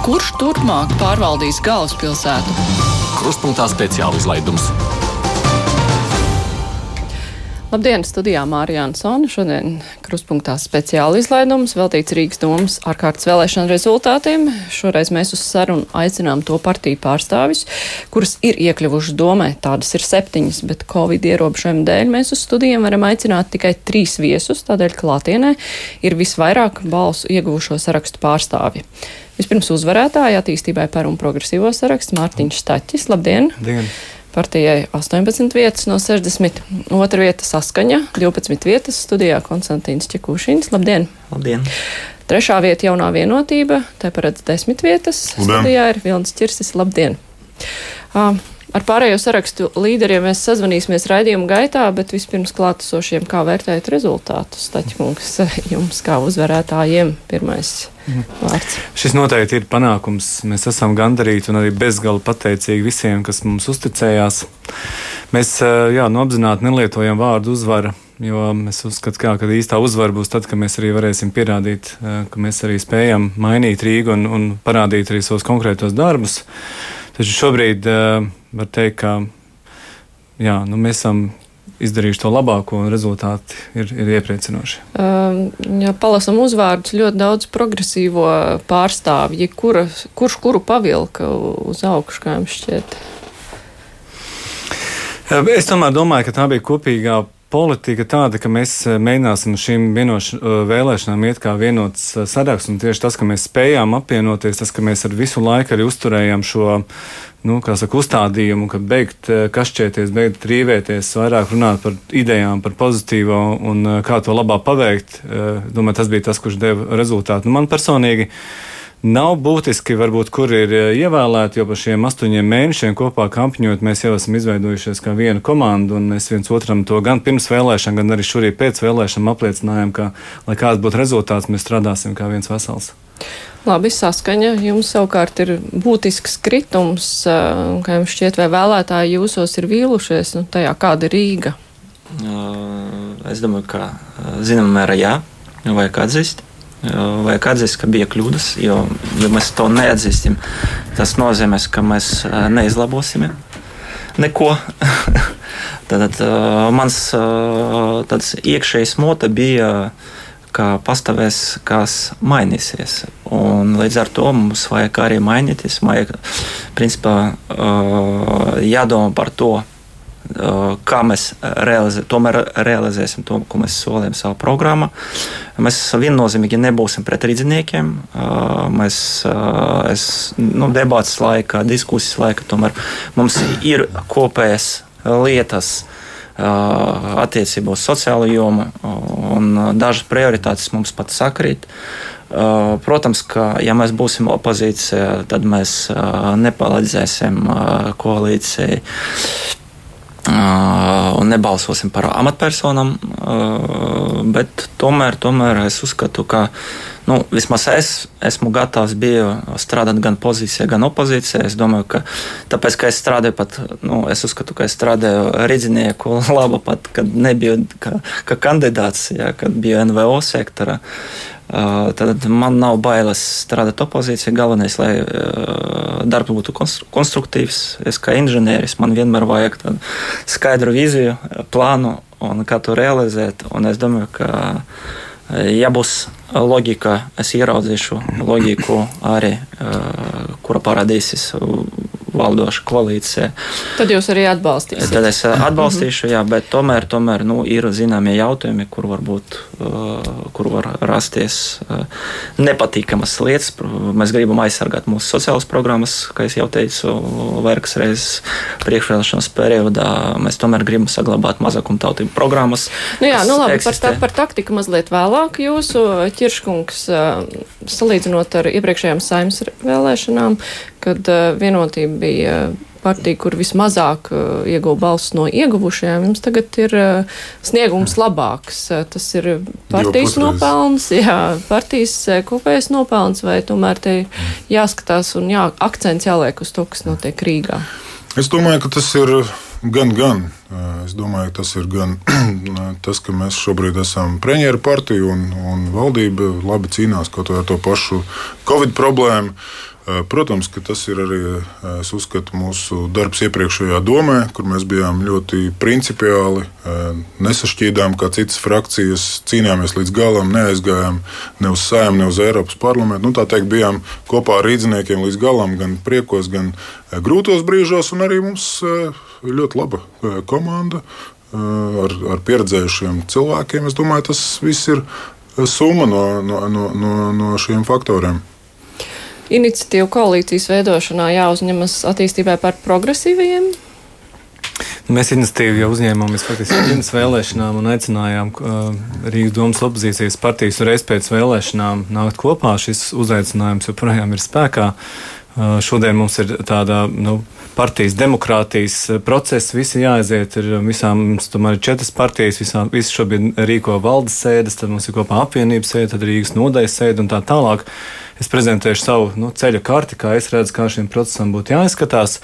Kurš turpmāk pārvaldīs galvaspilsētu? Kruspunkta speciāla izlaidums. Labdien, studijā Mārija Ansona. Šodien kruspunktā speciāla izlaidums veltīts Rīgas domas ārkārtas vēlēšana rezultātiem. Šoreiz mēs uz sarunu aicinām to partiju pārstāvis, kuras ir iekļuvušas domē. Tādas ir septiņas, bet Covid ierobežojumu dēļ mēs uz studijiem varam aicināt tikai trīs viesus, tādēļ klātienē ir visvairāk balsu ieguvušo sarakstu pārstāvji. Vispirms uzvarētāja attīstībai par un progresīvo sarakstu Mārtiņš Staķis. Labdien! Dien. Partijai 18 vietas no 60. Otra vieta saskaņa, 12 vietas studijā Konstantīns Čekūšins. Labdien! Labdien! Trešā vieta jaunā vienotība, te paredz 10 vietas. Labdien. Studijā ir Vilnis Čirsis. Labdien! Uh, Ar pārējo sarakstu līderiem mēs sazvanīsimies raidījuma gaitā, bet vispirms klātesošiem, kā vērtējat rezultātus. Taķkungs, jums kā uzvarētājiem pirmais vārds. Šis noteikti ir panākums. Mēs esam gandarīti un arī bezgala pateicīgi visiem, kas mums uzticējās. Mēs jā, nu, apzināti nelietojam vārdu uzvara, jo mēs uzskatām, ka īstā uzvara būs tad, kad mēs arī varēsim pierādīt, ka mēs arī spējam mainīt Rīgu un, un parādīt arī savus konkrētos darbus. Taču šobrīd uh, var teikt, ka jā, nu, mēs esam izdarījuši to labāko, un rezultāti ir, ir iepriecinoši. Um, ja palasam uzvārdus, ļoti daudz progresīvo pārstāvju, kura, kurš kuru pavilka uz augšu, kā jums šķiet? Es tomēr domāju, ka tā bija kopīgā politika tāda, ka mēs mēģināsim šīm vienoš, vēlēšanām iet kā vienots saraksts. Un tieši tas, ka mēs spējām apvienoties, tas, ka mēs ar visu laiku arī uzturējām šo nu, saka, uzstādījumu, ka beigt kašķēties, beigt rīvēties, vairāk runāt par idejām, par pozitīvo un kā to labāk paveikt. Domāju, tas bija tas, kurš deva rezultātu. Nu, man personīgi. Nav būtiski, varbūt, kur ir ievēlēti, jo par šiem astoņiem mēnešiem kopā kampaņot, mēs jau esam izveidojušies kā viena komanda, un mēs viens otram to gan pirms vēlēšanām, gan arī šorīt pēc vēlēšanām apliecinājām, ka, lai kāds būtu rezultāts, mēs strādāsim kā viens vesels. Labi, saskaņa. Jums savukārt ir būtisks kritums, kā jums šķiet, vai vēlētāji jūsos ir vīlušies, un tajā kāda ir Rīga? Es domāju, ka zināmā mērā jā, vajag atzīst. Vajag atzīst, ka bija kļūdas, jo, ja mēs to neatzīstam, tas nozīmē, ka mēs neizlabosim neko. Tad mans tāds iekšējs mote bija, ka pastāvēs, kas mainīsies. Un līdz ar to mums vajag arī mainīties. Vajag, principā, jādomā par to, kā mēs realizē, realizēsim to, ko mēs solījām savā programmā. Mēs viennozīmīgi nebūsim pret rīzniekiem. Mēs es, nu, debats laikā, diskusijas laikā tomēr mums ir kopējas lietas attiecībā uz sociālo jomu, un dažas prioritātes mums pat sakrīt. Protams, ka ja mēs būsim opozīcija, tad mēs nepalīdzēsim koalīcijai un nebalsosim par amatpersonām. Bet tomēr, tomēr es uzskatu, ka nu, vismaz es esmu gatavs strādāt gan pozīcijā, gan opozīcijā. Es domāju, ka tāpēc, ka es strādāju pat, nu, es uzskatu, ka es strādāju rīznieku labu pat, kad nebiju kā, kā kandidāts, ja, kad biju NVO sektora. Tad man nav bailes strādāt opozīcijā. Galvenais, lai darbs būtu konstruktīvs. Es kā inženieris man vienmēr vajag skaidru vīziju, plānu un kā to realizēt. Un es domāju, ka ja būs loģika, es ieraudzīšu loģiku arī, kura parādīsies valdoša koalīcija. Tad jūs arī atbalstīsiet. Tad es atbalstīšu, jā, bet tomēr, tomēr nu, ir zināmie jautājumi, kur, varbūt, kur var rasties nepatīkamas lietas. Mēs gribam aizsargāt mūsu sociālas programmas, kā jau teicu, vairākas reizes priekšvēlēšanas periodā. Mēs tomēr gribam saglabāt mazākumtautību programmas. Nu jā, nu labi, par, tā, par taktiku mazliet vēlāk jūsu ķirškungs salīdzinot ar iepriekšējām saimnes vēlēšanām, kad vienotība bija partija, kur vismazāk ieguva balsis no ieguvušajiem, jums tagad ir sniegums labāks. Tas ir partijas nopelns, jā, partijas kopējais nopelns, vai tomēr te jāskatās un jā, akcents jāliek uz to, kas notiek Rīgā? Es domāju, ka tas ir gan, gan. Es domāju, tas ir gan tas, ka mēs šobrīd esam premjeru partija un, un valdība labi cīnās kaut ar to pašu Covid problēmu. Protams, ka tas ir arī uzskatu, mūsu darbs iepriekšējā domē, kur mēs bijām ļoti principiāli, nesašķīdām kā citas frakcijas, cīnījāmies līdz galam, neaizgājām ne uz sēmu, ne uz Eiropas parlamentu. Nu, tā teikt, bijām kopā ar rīzniekiem līdz galam, gan priekos, gan grūtos brīžos, un arī mums ļoti laba komanda ar, ar pieredzējušiem cilvēkiem. Es domāju, tas viss ir summa no, no, no, no šiem faktoriem iniciatīvu koalīcijas veidošanā jāuzņemas attīstībai par progresīvajiem? Mēs iniciatīvu jau uzņēmāmies faktiski pirms vēlēšanām un aicinājām uh, Rīgas domas opozīcijas partijas reiz pēc vēlēšanām nākt kopā. Šis uzaicinājums joprojām ir spēkā. Uh, šodien mums ir tāda nu, partijas demokrātijas uh, process, visi jāaiziet. Ir visām, mums tomēr ir četras partijas, visām, visi šobrīd rīko valdes sēdes, tad mums ir kopā apvienības sēde, tad Rīgas nodaļas sēde un tā tālāk. Es prezentēšu savu nu, ceļa karti, kā es redzu, kā šim procesam būtu jāizskatās.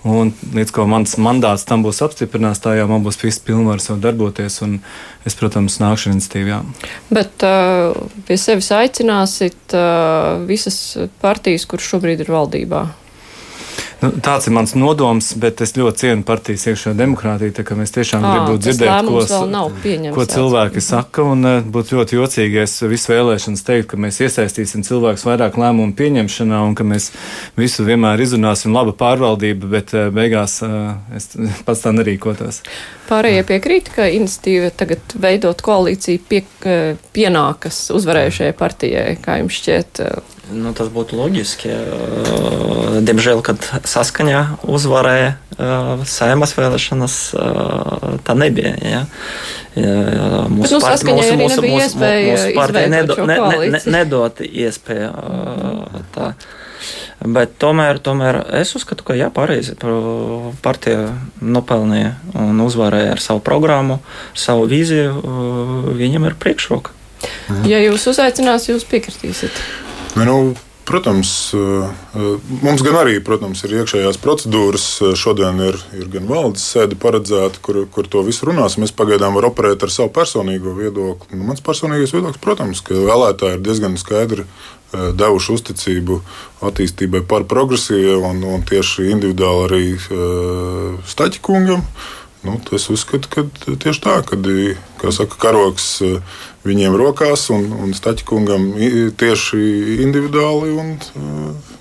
Un līdz ko mans mandāts tam būs apstiprināts, tā jau man būs viss pilnvars jau darboties. Es, protams, nākšu ar iniciatīvām. Bet uh, pie sevis aicināsit uh, visas partijas, kuras šobrīd ir valdībā? Nu, tāds ir mans nodoms, bet es ļoti cienu partijas iekšā demokrātiju. Mēs tiešām gribam dzirdēt, ko, ko cilvēki saka. Un uh, būtu ļoti jocīgi, ja es visu vēlēšanas teiktu, ka mēs iesaistīsim cilvēkus vairāk lēmumu pieņemšanā un ka mēs visu vienmēr izrunāsim laba pārvaldība, bet uh, beigās uh, es pats tā nerīkotos. Pārējie piekrīt, ka iniciatīva tagad veidot koalīciju pie, pienākas uzvarējušajai partijai, kā jums šķiet? Nu, tas būtu loģiski. Diemžēl, kad saskaņā uzvarēja saimas vēlēšanas, tā nebija. Ja? Mūsu nu, part, mūsu, mūsu, mūsu, mūsu partija nedo, ne, ne, ne, nedot iespēju tā. Bet tomēr, tomēr es uzskatu, ka jā, pareizi partija nopelnīja un uzvarēja ar savu programmu, savu vīziju. Viņam ir priekšroka. Ja jūs uzaicinās, jūs piekritīsiet. Ne, nu, Protams, eh, eh, mums gan arī protams, ir iekšējās procedūras. Eh, šodien ir, ir gan valdes sēde paredzēta, kur, kur to visu runāsim. Es pagaidām varu operēt ar savu personīgo viedokli. Nu, mans personīgais viedoklis, protams, ka vēlētāji ir diezgan skaidri devuši uzticību attīstībai par progresīvu un, un tieši individuāli arī Staķikungam. Nu, es uzskatu, ka tieši tā, kad saka, karoks viņiem rokās un, un Staķikungam tieši individuāli. Un,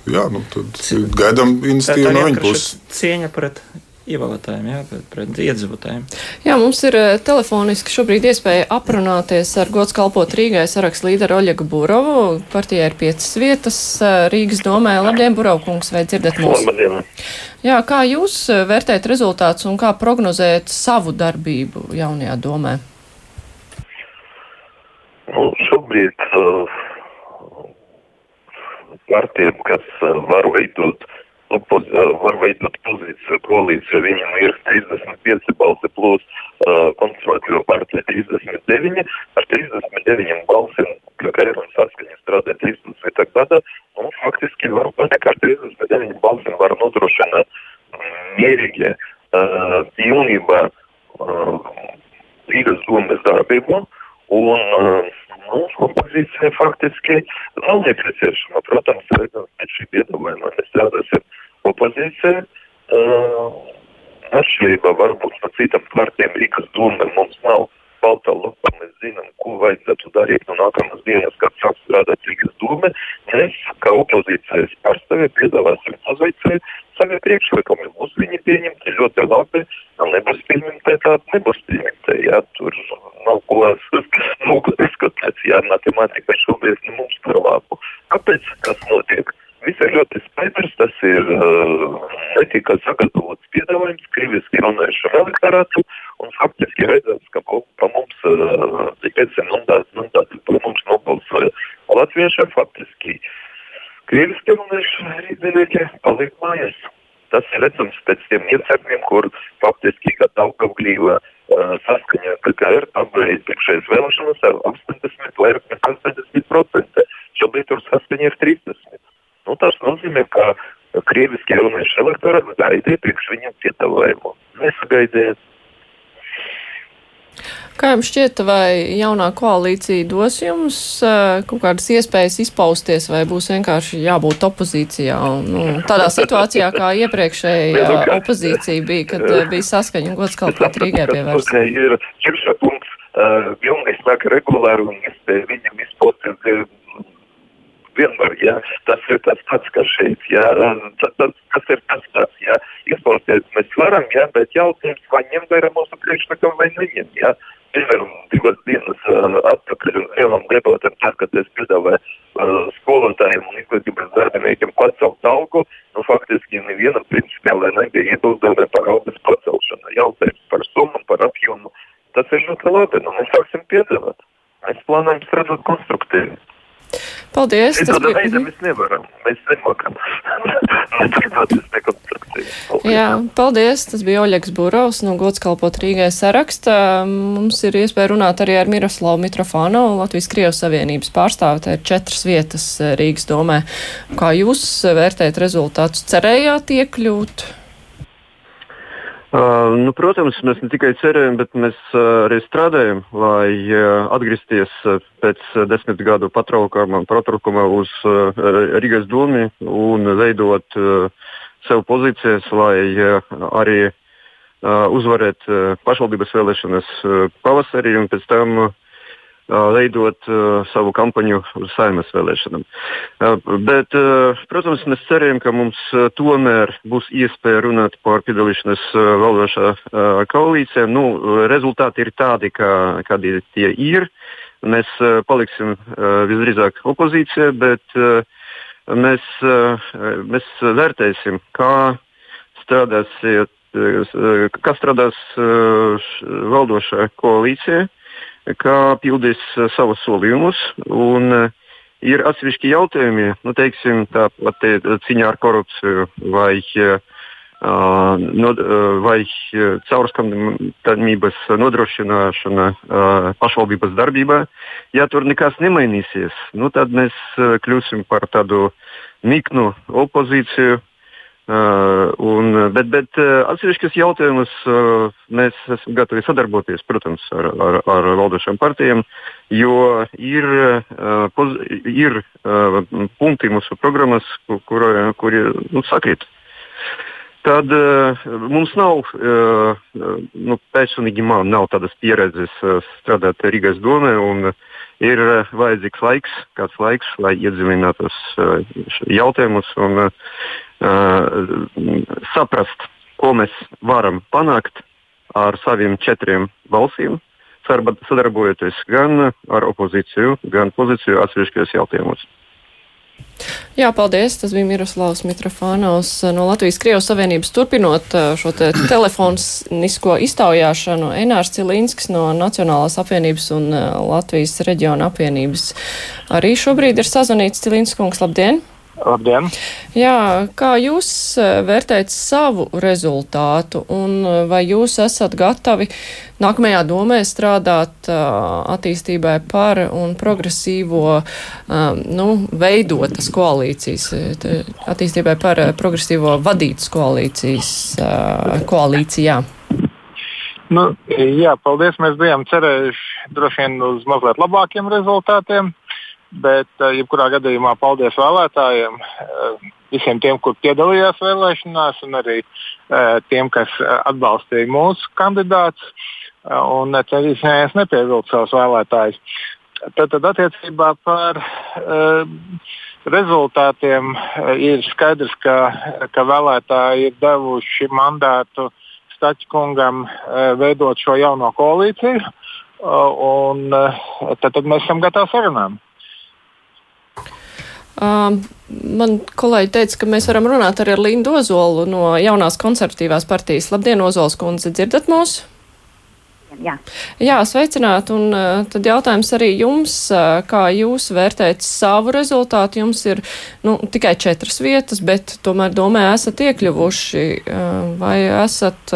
jā, nu, tad gaidām iniciatīvu no viņa puses. Cieņa pret ievēlētājiem, jā, pret, pret iedzīvotājiem. Jā, mums ir telefoniski šobrīd iespēja aprunāties ar gods kalpot Rīgai sarakstu līderu Oļegu Burovu. Partijai ir piecas vietas Rīgas domē. Labdien, Burovkungs, vai dzirdat mūs? Labdien. Jā, kā jūs vērtējat rezultātus un kā prognozējat savu darbību jaunajā domē? Nu, šobrīd uh, partijām, kas uh, var veidot, nu, poz, uh, var veidot pozīciju, koalīciju, viņam ir 35 balsi plus uh, konservatīva partija 39, ar 39 balsīm, kā Eiropas saskaņa strādā 13. gada, nu, faktiski var pateikt, ar 39 balsīm var nodrošināt mierīgi uh, pilnībā uh, Rīgas domas darbību. Un uh, mums opozīcija faktiski nav nepieciešama. Protams, pēc šī piedāvājuma mēs strādāsim opozīcijā. Uh, atšķirībā varbūt no citām partijām Rīgas doma mums nav balta lapa, mēs zinām, ko vajadzētu darīt no nākamās dienas, kad sāk strādāt Rīgas doma. Mēs, kā opozīcijas pārstāvji, piedāvāsim pozīciju saviem priekšlikumiem. Būs viņi pieņemti ļoti labi, nebūs pieņemti tādi, nebūs pieņemti. Jā, tur nav ko, nav ko diskutēt, jā, matemātika šobrīd nu, mums par labu. Kāpēc tas notiek? Viss ir ļoti skaidrs, tas ir uh, netika sagatavots piedāvājums krieviski runājušam elektorātu, un faktiski redzams, ka pa mums, uh, pēc mandāti, mandāti pa mums nobalsoja latviešiem faktiski. Krieviski runājuši rīznieki paliek mājās. Tas ir redzams pēc tiem iecērumiem, kur faktiski, kad Daugavglīva uh, saskaņā, kā ir apgājis priekšējais vēlēšanas ar 80, vairāk nekā 80%. Šobrīd tur saskaņa ir 30. Nu, tas nozīmē, ka krieviski runājuši elektorāti gaidīja priekš viņam piedāvājumu. Nesagaidījāt. Kā jums šķiet, vai jaunā koalīcija dos jums uh, kaut kādas iespējas izpausties, vai būs vienkārši jābūt opozīcijā? Un, nu, tādā situācijā, kā iepriekšējā opozīcija bija, kad uh, bija saskaņa un gods kalpot Rīgai pievērst. Uh, pilnīgi saka regulāri un iespēja viņam izpausties vienmēr, jā, tas ir tas pats, kas šeit, jā, tas, tas, tas ir tas pats, jā, izpausties mēs varam, jā, bet jautājums, vai ņem vērā mūsu priekšlikumu vai neņem, jā. Piemēram, divas dienas uh, atpakaļ lielam debatam, kad es piedāvāju uh, skolotājiem un izglītības darbiniekiem pacelt algu, nu, faktiski nevienam principiāli nebija iebildumi par algas pacelšanu. Jautājums par summu, par apjomu, tas ir ļoti labi, nu, mēs sāksim piedāvāt. Mēs plānojam strādāt konstruktīvi. Paldies! Tāda bija... veida mēs nevaram, mēs nemokam. Jā, paldies! Tas bija Oļegs Burovs no Gods kalpot Rīgai saraksta. Mums ir iespēja runāt arī ar Miroslavu Mitrofānu, Latvijas Krievas Savienības pārstāvi. Tā ir četras vietas eh, Rīgas domē. Kā jūs vērtējat rezultātus? Cerējāt iekļūt? Uh, nu, protams, mēs ne tikai cerējam, bet mēs uh, arī strādājam, lai uh, atgriezties uh, pēc uh, desmit gadu patraukuma, uz uh, Rīgas domu un veidot uh, sev pozīcijas, lai arī uzvarēt uh, pašvaldības vēlēšanas pavasarī un pēc tam veidot savu kampaņu uz saimnes vēlēšanām. Bet, protams, mēs ceram, ka mums tomēr būs iespēja runāt par piedalīšanos valdošā koalīcijā. Nu, rezultāti ir tādi, kā, kādi tie ir. Mēs paliksim visdrīzāk opozīcijā, bet uh, mēs, uh, mēs vērtēsim, kā strādāsiet, uh, kā strādās uh, valdošā koalīcija kā pildīs savus solījumus. Un, ir atsevišķi jautājumi, nu, teiksim, tāpat cīņā ar korupciju vai, uh, no, vai caurskatāmības nodrošināšana uh, pašvaldības darbībā. Ja tur nekas nemainīsies, nu, tad mēs uh, kļūsim par tādu niknu opozīciju, Uh, un, bet bet uh, atsevišķus jautājumus uh, mēs esam gatavi sadarboties, protams, ar, ar, ar valdošām partijām, jo ir, uh, poz, ir uh, punkti mūsu programmas, kuri kur, nu, sakrīt. Tad uh, mums nav, uh, nu, personīgi man nav tādas pieredzes strādāt Rīgas domē, un ir vajadzīgs laiks, kāds laiks, lai iedziļinātos uh, jautājumus. Un, saprast, ko mēs varam panākt ar saviem četriem balsīm, sadarbojoties gan ar opozīciju, gan pozīciju atsevišķos jautājumos. Jā, paldies. Tas bija Miroslavs Mitrofānaus no Latvijas Krievijas Savienības. Turpinot šo te telefonisko iztaujāšanu, Enārs Cilīnskis no Nacionālās apvienības un Latvijas reģiona apvienības arī šobrīd ir sazvanīts. Cilīnskis kungs, labdien! Labdien! Jā, kā jūs e, vērtējat savu rezultātu un e, vai jūs esat gatavi nākamajā domē strādāt uh, attīstībai par un progresīvo, uh, nu, veidotas koalīcijas, attīstībai par progresīvo vadītas koalīcijas, uh, koalīcijā? Nu, jā, paldies. Mēs bijām cerējuši droši vien uz mazliet labākiem rezultātiem. Bet, uh, jebkurā gadījumā, paldies vēlētājiem, uh, visiem tiem, kur piedalījās vēlēšanās, un arī uh, tiem, kas atbalstīja mūsu kandidātus. Un centīsimies nepievilkt savus vēlētājus. Tad, tad attiecībā par rezultātiem ir skaidrs, ka, ka vēlētāji ir devuši mandātu Stačkungam veidot šo jauno koalīciju. Un tad, tad mēs esam gatavi sarunām. Man kolēģi teica, ka mēs varam runāt arī ar Lindu Ozolu no jaunās konservatīvās partijas. Labdien, Ozols kundze, dzirdat mūs? Jā. Jā, sveicināt, un tad jautājums arī jums, kā jūs vērtējat savu rezultātu. Jums ir nu, tikai četras vietas, bet tomēr domē esat iekļuvuši, vai esat,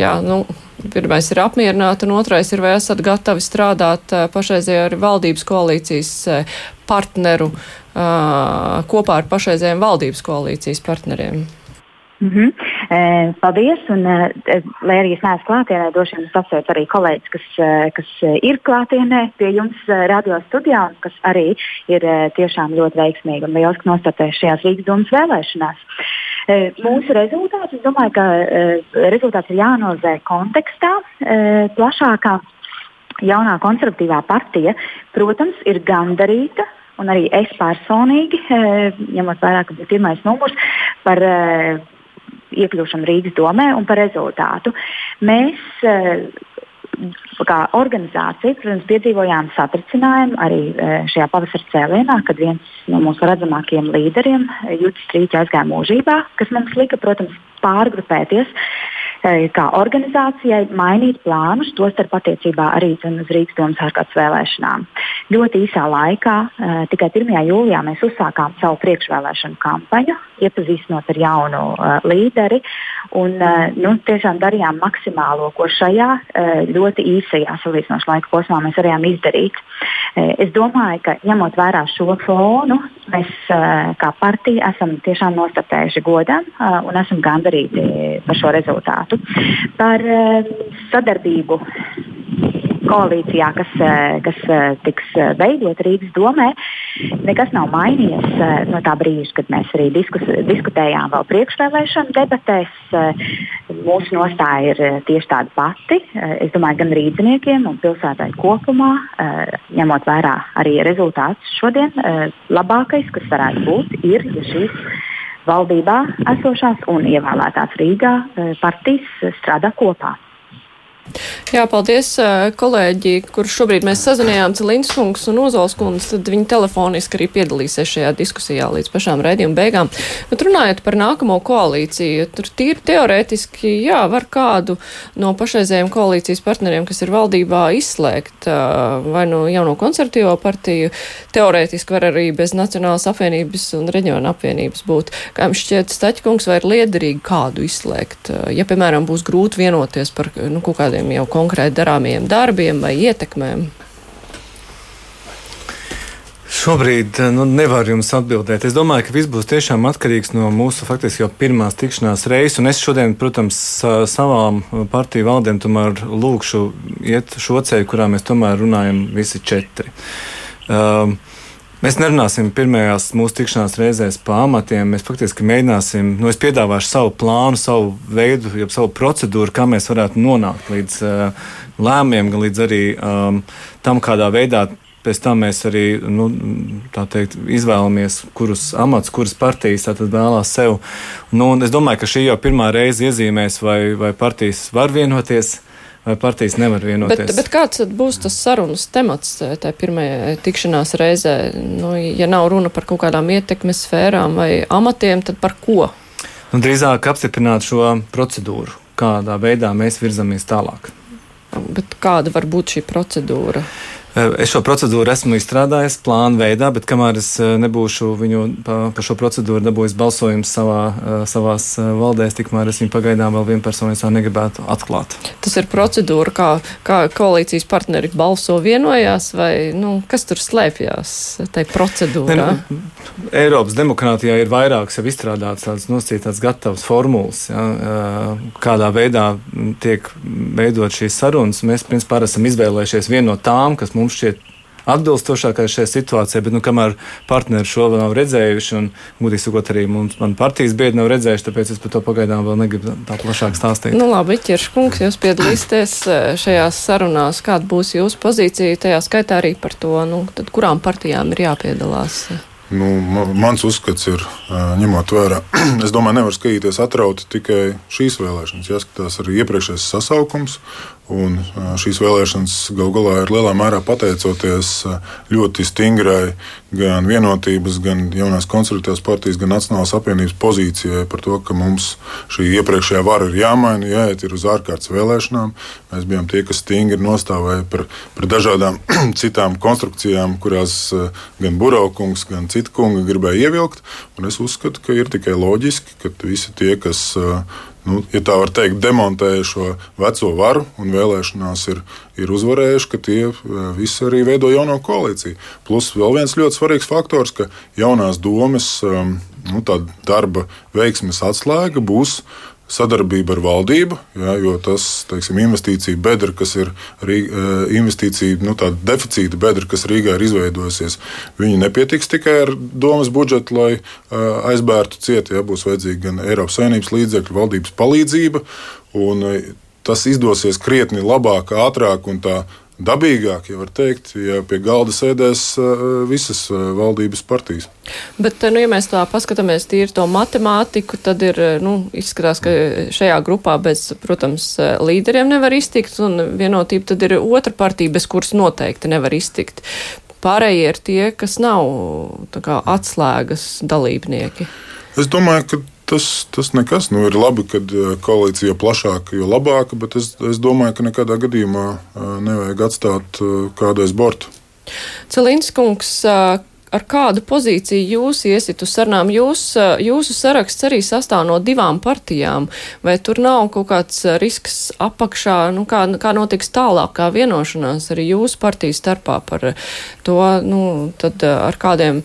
jā, nu, Pirmais ir apmierināti, un otrais ir, vai esat gatavi strādāt pašreizējā ar valdības koalīcijas partneru kopā ar pašreizējiem valdības koalīcijas partneriem? Mm -hmm. Paldies! Un, lai arī es neesmu klātienē, droši vien es apsveicu arī kolēģis, kas, kas ir klātienē pie jums radio studijā un kas arī ir tiešām ļoti veiksmīgi un lieliski nostatējuši šajās Rīgas domas vēlēšanās. Mūsu rezultāts, es domāju, ka rezultāts ir jānozē kontekstā plašākā. Jaunā konservatīvā partija, protams, ir gandarīta un arī es personīgi, ņemot vērā, ka bija pirmais numurs par iekļūšanu Rīgas domē un par rezultātu. Mēs kā organizācija, protams, piedzīvojām satricinājumu arī šajā pavasara cēlienā, kad viens no mūsu redzamākajiem līderiem, Juris Strīķis, aizgāja mūžībā, kas mums lika, protams, pārgrupēties kā organizācijai mainīt plānus, tostarp attiecībā arī uz Rīgas domas ārkārtas vēlēšanām. Ļoti īsā laikā, tikai 1. jūlijā, mēs uzsākām savu priekšvēlēšanu kampaņu, iepazīstinot ar jaunu līderi. Un, nu, tiešām darījām maksimālo, ko šajā ļoti īsajā salīdzinošā laika posmā mēs varējām izdarīt. Es domāju, ka ņemot vērā šo fonu, mēs kā partija esam tiešām nostapējuši godam un esam gandarīti par šo rezultātu par eh, sadarbību koalīcijā, kas, eh, kas eh, tiks veidot Rīgas domē, nekas nav mainījies no tā brīža, kad mēs arī diskus, diskutējām vēl priekšvēlēšanu debatēs. Mūsu nostāja ir tieši tāda pati. Es domāju, gan rīzniekiem un pilsētai kopumā, ņemot vērā arī rezultātus šodien, labākais, kas varētu būt, ir, ja šīs valdībā esošās un ievēlētās Rīgā eh, partijas strādā kopā. Jā, paldies, kolēģi, kur šobrīd mēs sazinājām Cilinskungs un Ozolskunds, tad viņi telefoniski arī piedalīsies šajā diskusijā līdz pašām raidījuma beigām. Bet runājot par nākamo koalīciju, tur tīri teorētiski, jā, var kādu no pašreizējiem koalīcijas partneriem, kas ir valdībā, izslēgt vai no jauno konservatīvo partiju. Teorētiski var arī bez Nacionālas apvienības un reģiona apvienības būt. Kā jums šķiet, Staķkungs, vai ir liederīgi kādu izslēgt? Ja, piemēram, būs grūti vienoties par nu, kaut kādiem jau konkrēti darāmiem darbiem vai ietekmēm? Šobrīd nu, nevaru jums atbildēt. Es domāju, ka viss būs tiešām atkarīgs no mūsu faktiski jau pirmās tikšanās reizes. Un es šodien, protams, savām partiju valdēm tomēr lūkšu iet šo ceļu, kurā mēs tomēr runājam visi četri. Um, Mēs nerunāsim pirmajās mūsu tikšanās reizēs par amatiem. Mēs faktiski mēģināsim, nu, es piedāvāšu savu plānu, savu veidu, jau savu procedūru, kā mēs varētu nonākt līdz uh, lēmumiem, gan līdz arī um, tam, kādā veidā Pēc tam mēs arī nu, teikt, izvēlamies, kurus amatus, kuras partijas vēlās sev. Nu, es domāju, ka šī jau pirmā reize iezīmēs, vai, vai partijas var vienoties vai partijas nevar vienoties. Bet, bet kāds būs tas sarunas temats tajā pirmajā tikšanās reizē? Nu, ja nav runa par kaut kādām ietekmes sfērām vai amatiem, tad par ko? Nu, drīzāk apstiprināt šo procedūru, kādā veidā mēs virzamies tālāk. Bet kāda var būt šī procedūra? Es šo procedūru esmu izstrādājis plānu veidā, bet kamēr es nebūšu viņu par pa šo procedūru dabūjis balsojumu savā, savās valdēs, tikmēr es viņu pagaidām vēl vienpersoniski negribētu atklāt. Tas ir procedūra, kā, kā koalīcijas partneri balso vienojās, vai nu, kas tur slēpjas tajā procedūrā? Ne, nu, Eiropas demokrātijā ir vairākas jau izstrādātas tādas nosacītas gatavas formulas, ja, kādā veidā tiek veidot šīs sarunas. Mēs principā esam izvēlējušies vienu no tām, kas mums šķiet atbilstošākais šajā situācijā, bet, nu, kamēr partneri šo vēl nav redzējuši, un, gudīgi sakot, arī mums, man partijas biedri nav redzējuši, tāpēc es par to pagaidām vēl negribu tā plašāk stāstīt. Nu, labi, Ķirškungs, jūs piedalīsieties šajās sarunās, kāda būs jūsu pozīcija, tajā skaitā arī par to, nu, tad kurām partijām ir jāpiedalās. Nu, mans uzskats ir, ņemot vērā, es domāju, nevar skatīties atrauti tikai šīs vēlēšanas. Jāskatās arī iepriekšējais sasaukums, Un šīs vēlēšanas gal galā ir lielā mērā pateicoties ļoti stingrai gan vienotības, gan jaunās konservatīvās partijas, gan Nacionālās apvienības pozīcijai par to, ka mums šī iepriekšējā vara ir jāmaina, jāiet uz ārkārtas vēlēšanām. Mēs bijām tie, kas stingri nostāvēja par, par dažādām citām konstrukcijām, kurās gan Buraukungs, gan citi kungi gribēja ievilkt. Es uzskatu, ka ir tikai loģiski, ka visi tie, kas nu, ja tā var teikt, demontēja šo veco varu un vēlēšanās ir, ir uzvarējuši, ka tie visi arī veido jauno koalīciju. Plus vēl viens ļoti svarīgs faktors, ka jaunās domas nu, darba veiksmes atslēga būs sadarbība ar valdību, jā, jo tas teiksim, investīcija bedra, kas ir investīcija nu, deficīta bedra, kas Rīgā ir izveidojusies, viņi nepietiks tikai ar domas budžetu, lai aizbērtu cieti. Jā, būs vajadzīga gan Eiropas Savienības līdzekļu, valdības palīdzība. Un tas izdosies krietni labāk, ātrāk un tā dabīgāk, ja var teikt, ja pie galda sēdēs eh, visas eh, valdības partijas. Bet, eh, nu, ja mēs tā paskatāmies tīri to matemātiku, tad ir, nu, izskatās, ka šajā grupā bez, protams, līderiem nevar iztikt, un vienotība tad ir otra partija, bez kuras noteikti nevar iztikt. Pārējie ir tie, kas nav kā, atslēgas dalībnieki. Es domāju, ka tas, tas nekas. Nu, ir labi, ka eh, koalīcija plašāka, jo labāka, bet es, es domāju, ka nekādā gadījumā eh, nevajag atstāt eh, kādu aiz borta. Celīns kungs, ar kādu pozīciju jūs iesit uz sarunām? Jūs, jūsu saraksts arī sastāv no divām partijām, vai tur nav kaut kāds risks apakšā, nu, kā, kā notiks tālāk, kā vienošanās arī jūsu partijas starpā par to, nu, tad ar kādiem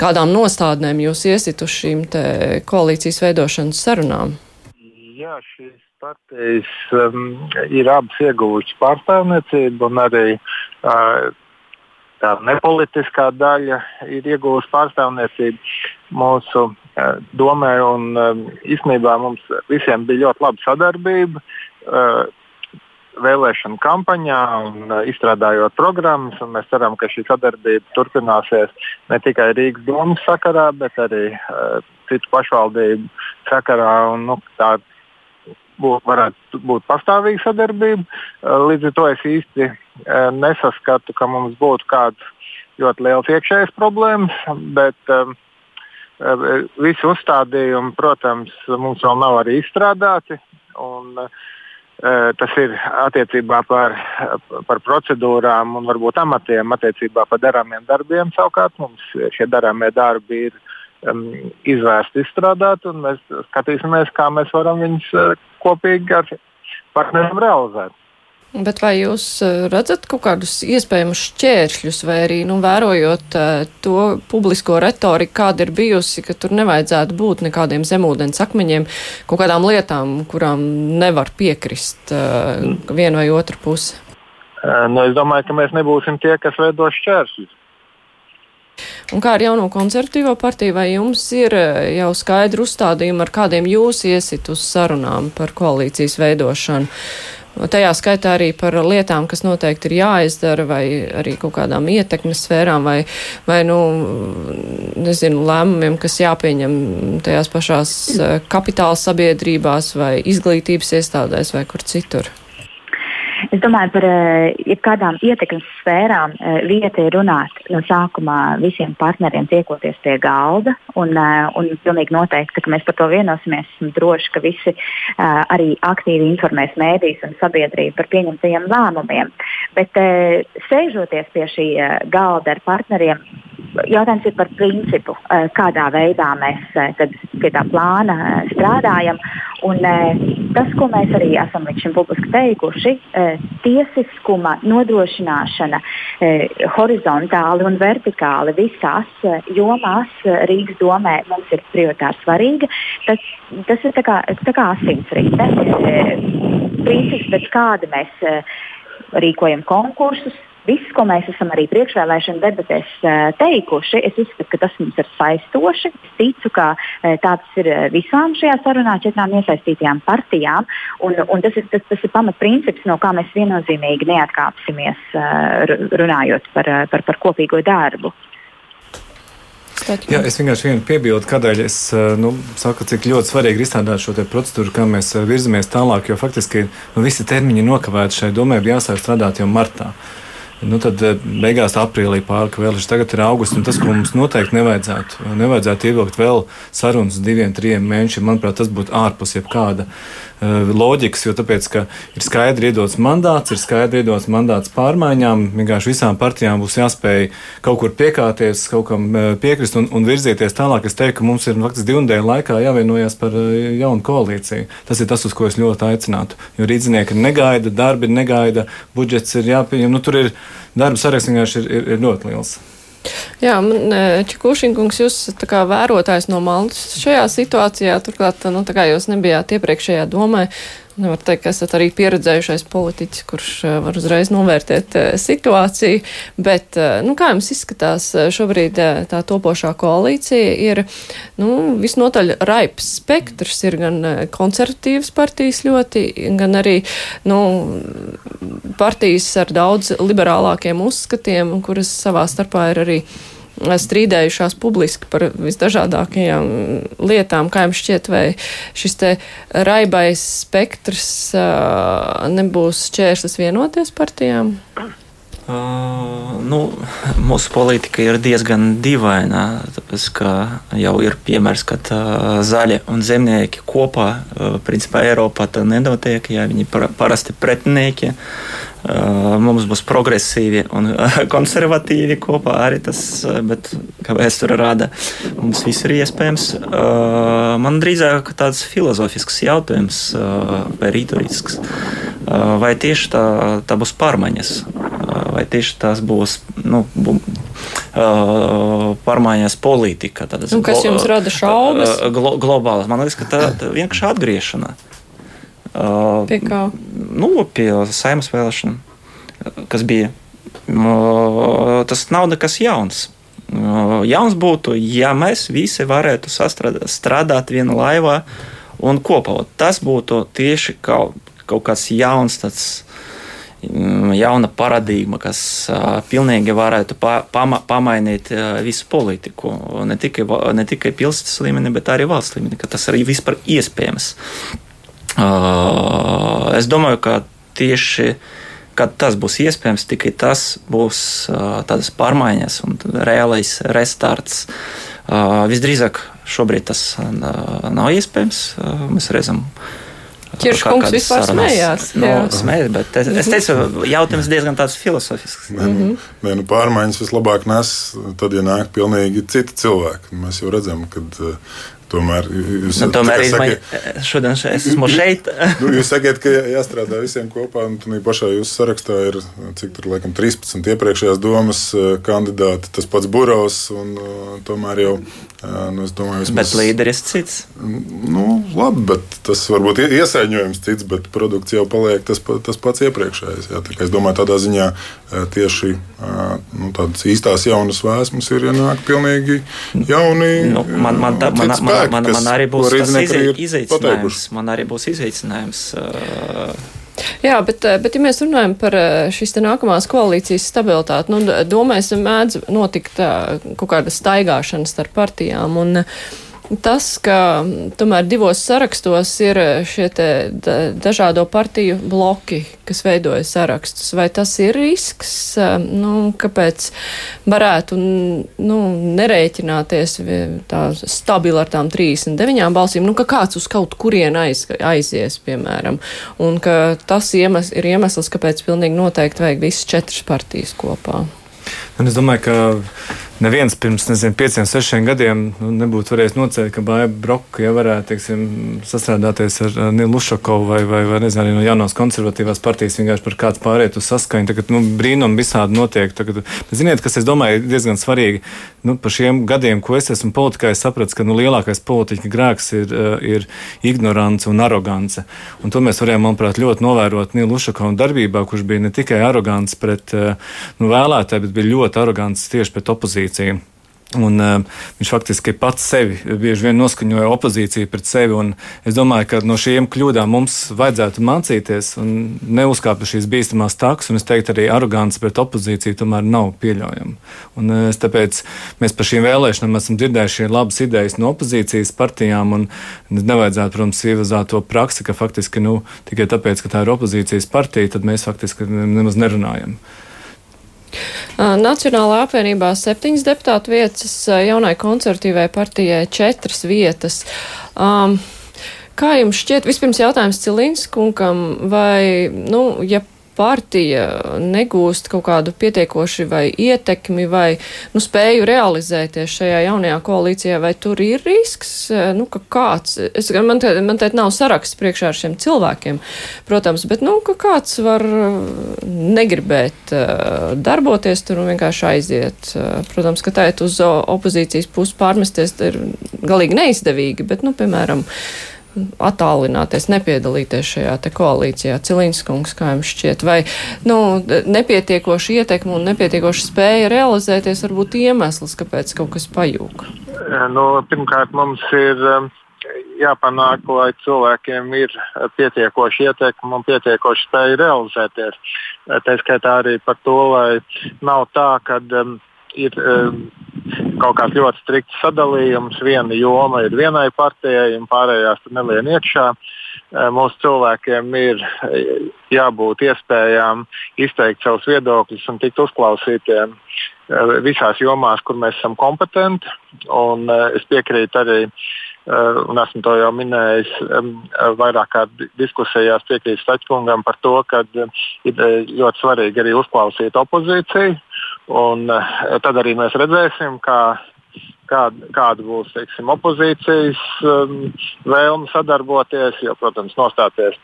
kādām nostādnēm jūs iesit uz šīm koalīcijas veidošanas sarunām? Jā, šīs partijas um, ir abas ieguvušas pārstāvniecību, un arī uh, tā nepolitiskā daļa ir ieguvusi pārstāvniecību mūsu uh, domē. Un, um, īstenībā mums visiem bija ļoti laba sadarbība. Uh, vēlēšanu kampaņā un uh, izstrādājot programmas. Mēs ceram, ka šī sadarbība turpināsies ne tikai Rīgas domas sakarā, bet arī uh, citu pašvaldību sakarā. Un, nu, tā būt, varētu būt pastāvīga sadarbība. Uh, līdz ar to es īsti uh, nesaskatu, ka mums būtu kādas ļoti liels iekšējas problēmas. Bet, um, uh, Visi uzstādījumi, protams, mums vēl nav arī izstrādāti. Un, uh, tas ir attiecībā par, par procedūrām un varbūt amatiem, attiecībā par darāmiem darbiem. Savukārt mums šie darāmie darbi ir um, izvērsti, izstrādāti, un mēs skatīsimies, kā mēs varam viņus uh, kopīgi ar partneriem realizēt. Bet vai jūs eh, redzat kaut kādus iespējamus šķēršļus, vai arī nu, vērojot uh, to publisko retoriku, kāda ir bijusi, ka tur nevajadzētu būt nekādiem zemūdens akmeņiem, kaut kādām lietām, kurām nevar piekrist uh, viena vai otra puse? Nu, es domāju, ka mēs nebūsim tie, kas veido šķēršļus. Un kā ar jauno konservatīvo partiju, vai jums ir jau skaidri uzstādījumi, ar kādiem jūs iesit uz sarunām par koalīcijas veidošanu? Tajā skaitā arī par lietām, kas noteikti ir jāizdara, vai arī kaut kādām ietekmes sfērām, vai, vai nu, nezinu, lēmumiem, kas jāpieņem tajās pašās eh, kapitāla sabiedrībās, vai izglītības iestādēs, vai kur citur. Es domāju, par eh, jebkādām ietekmes sfērām eh, vieta ir runāt no sākumā visiem partneriem tiekoties pie galda. Un, eh, un pilnīgi noteikti, ka mēs par to vienosimies, esmu droši, ka visi arī aktīvi informēs mēdīs un sabiedrību par pieņemtajiem lēmumiem. Bet sēžoties pie šī galda ar partneriem, jautājums ir par principu, kādā veidā mēs pie tā plāna strādājam. Un, tas, ko mēs arī esam līdz šim publiski teikuši, tiesiskuma nodrošināšana horizontāli un vertikāli visās jomās Rīgas domē mums ir prioritāri svarīga. Tas, tas ir tā kā, tā kā asinsrite. Princips, pēc kāda mēs rīkojam konkursus, Viss, ko mēs esam arī priekšvēlēšana debatēs teikuši, es uzskatu, ka tas mums ir saistoši. Es ticu, ka tāds ir visām šajā sarunā četrām iesaistītajām partijām. Un, un tas, ir, tas, tas ir pamatprincips, no kā mēs viennozīmīgi neatkāpsimies runājot par, par, par kopīgo darbu. Jā, es vienkārši vienu piebildu, kādēļ es nu, saku, cik ļoti svarīgi ir izstrādāt šo procedūru, kā mēs virzamies tālāk, jo faktiski nu, visi termiņi nokavēti šai domai, bija jāsāk strādāt jau martā. Nu, tad eh, beigās aprīlī pārlika vēl. Tagad ir augusts, un tas, ko mums noteikti nevajadzētu, nevajadzētu ievilkt vēl sarunas diviem, trim mēnešiem. Manuprāt, tas būtu ārpus jebkāda loģikas, jo tāpēc, ir skaidri iedots mandāts, ir skaidri iedots mandāts pārmaiņām. Vienkārši visām partijām būs jāspēj kaut kur piekāpties, kaut kam uh, piekrist un, un virzieties tālāk. Es teiktu, ka mums ir faktiski divu nedēļu laikā jāvienojas par uh, jaunu koalīciju. Tas ir tas, uz ko es ļoti aicinātu. Jo rīznieki negaida, darbi negaida, budžets ir jāpieņem. Nu, tur ir darba saraksts vienkārši ir, ir, ir ļoti liels. Jā, man Čekušinkungs, jūs tā kā vērotājs no Maltas šajā situācijā, turklāt, nu, tā kā jūs nebijāt iepriekšējā domē, Nevar teikt, ka esat arī pieredzējušais politiķis, kurš eh, var uzreiz novērtēt eh, situāciju, bet, eh, nu, kā jums izskatās, šobrīd tā topošā koalīcija ir, nu, visnotaļ raips spektrs, ir gan konservatīvas partijas ļoti, gan arī, nu, partijas ar daudz liberālākiem uzskatiem, kuras savā starpā ir arī strīdējušās publiski par visdažādākajām lietām, kā jums šķiet, vai šis te raibais spektrs nebūs čērslis vienoties partijām? Uh, nu, mūsu politika ir diezgan dīvaina. Tāpēc, jau ir piemērs, ka zaļi un zemnieki kopā, uh, principā Eiropā tā nenotiek, ja viņi parasti pretinieki. Uh, mums būs progresīvi un konservatīvi kopā arī tas, bet, kā vēsture rāda, mums viss ir iespējams. Uh, man drīzāk tāds filozofisks jautājums vai rīturisks. Vai tieši tā, tā būs pārmaiņas, vai tieši tās būs nu, bu, pārmaiņas politika. Tādas, nu, kas jums rada šaubas? Glo, globālas. Man liekas, ka tā, tā vienkārši atgriešana. Pie kā? Nu, pie saimnes vēlēšanām, kas bija. Tas nav nekas jauns. Jauns būtu, ja mēs visi varētu sastrādāt, strādāt vienā laivā un kopā. Tas būtu tieši kaut, kaut kas jauns, tāds jauna paradigma, kas pilnīgi varētu pa, pama, pamainīt visu politiku. Ne tikai, ne tikai pilsētas līmenī, bet arī valsts līmenī, ka tas arī vispār iespējams. Es domāju, ka tieši kad tas būs iespējams, tikai tas būs tādas pārmaiņas un reālais restarts. Visdrīzāk šobrīd tas nav iespējams. Mēs redzam, Kirškungs vispār sarunas. smējās. Nu, smējās, bet es, es teicu, jautājums diezgan tāds filosofisks. Ne, nu, ne, nu, pārmaiņas vislabāk nes, tad, ja nāk pilnīgi citi cilvēki. Mēs jau redzam, ka Tomēr jūs nu, tomēr sakiet, šodien es esmu šeit. nu, jūs sakiet, ka jāstrādā visiem kopā, un tā pašā jūsu sarakstā ir cik tur laikam 13 iepriekšējās domas eh, kandidāti, tas pats Burovs, un tomēr jau, nu, es domāju, vismaz... Bet līderis cits. Nu, labi, bet tas varbūt iesaiņojums cits, bet produkts jau paliek tas, tas pats iepriekšējais. Jā, tā es domāju, tādā ziņā tieši nu, tādas īstās jaunas vēsmas ir ienāk pilnīgi jauni. Nu, man, man, tā, man, man, man, man, man arī būs tas izaicinājums. Man arī būs izaicinājums. Uh, Jā, bet, bet, ja mēs runājam par šīs nākamās koalīcijas stabilitāti, nu, domāju, mēdz notikt kaut kāda staigāšana starp partijām. Un, tas, ka tomēr divos sarakstos ir šie dažādo partiju bloki, kas veidoja sarakstus, vai tas ir risks, nu, kāpēc varētu nu, nerēķināties tā stabili ar tām 39 balsīm, nu, ka kāds uz kaut kurien aiz, aizies, piemēram, un ka tas iemes, ir iemesls, kāpēc pilnīgi noteikti vajag visas četras partijas kopā. Un es domāju, ka neviens pirms nezinu, pieciem, sešiem gadiem nu, nebūtu varējis nocēt, ka Bāja Broka ja varētu teiksim, sastrādāties ar Nilu Lušakovu vai, vai, vai nezinu, arī no jaunās konservatīvās partijas vienkārši par kāds pāriet uz saskaņu. Tagad nu, brīnumi visādi notiek. Tagad, ziniet, kas, es domāju, ir diezgan svarīgi. Nu, par šiem gadiem, ko es esmu politikā, es sapratu, ka nu, lielākais politiķa grēks ir, ir ignorance un arogance. Un to mēs varējām, manuprāt, ļoti novērot Nilu Lušakovu darbībā, kurš bija ne tikai arogants pret nu, vēlētāju, bet bija ļoti arogants tieši pret opozīciju opozīciju. Un, uh, viņš faktiski pats sevi bieži vien noskaņoja opozīciju pret sevi. Es domāju, ka no šīm kļūdām mums vajadzētu mācīties un neuzkāpt uz šīs bīstamās takas. Es teiktu, arī arogants pret opozīciju tomēr nav pieļaujama. Un, uh, tāpēc mēs par šīm vēlēšanām esam dzirdējuši labas idejas no opozīcijas partijām. Nevajadzētu, protams, ievazāt to praksi, ka faktiski nu, tikai tāpēc, ka tā ir opozīcijas partija, tad mēs faktiski nemaz nerunājam. Nacionālā apvienībā septiņas deputātu vietas, jaunai konservatīvai partijai četras vietas. Um, kā jums šķiet, vispirms jautājums Cilīnskungam, vai, nu, ja partija negūst kaut kādu pietiekoši vai ietekmi vai nu, spēju realizēties šajā jaunajā koalīcijā, vai tur ir risks, nu, ka kāds, es, man, te, man te nav saraksts priekšā ar šiem cilvēkiem, protams, bet, nu, ka kāds var negribēt uh, darboties tur un vienkārši aiziet. Uh, protams, ka tā ir uz opozīcijas pusi pārmesties, ir galīgi neizdevīgi, bet, nu, piemēram, attālināties, nepiedalīties šajā koalīcijā. Cilīns kungs, kā jums šķiet, vai nu, nepietiekoši ietekmi un nepietiekoši spēja realizēties varbūt iemesls, kāpēc kaut kas pajūg? Nu, pirmkārt, mums ir um, jāpanāk, lai cilvēkiem ir pietiekoši ietekmi un pietiekoši spēja realizēties. Tā skaitā arī par to, lai nav tā, ka um, ir um, kaut kāds ļoti strikts sadalījums. Viena joma ir vienai partijai, un pārējās tur nelien iekšā. Uh, mūsu cilvēkiem ir uh, jābūt iespējām izteikt savus viedokļus un tikt uzklausītiem uh, visās jomās, kur mēs esam kompetenti. Un, es piekrītu arī un esmu to jau minējis vairāk kā diskusijās, piekrītu Stačkungam par to, ka ir ļoti svarīgi arī uzklausīt opozīciju. Un, eh, tad arī mēs redzēsim, kā, kāda, kāda būs teiksim, opozīcijas um, vēlme sadarboties. Jo, protams, nostāties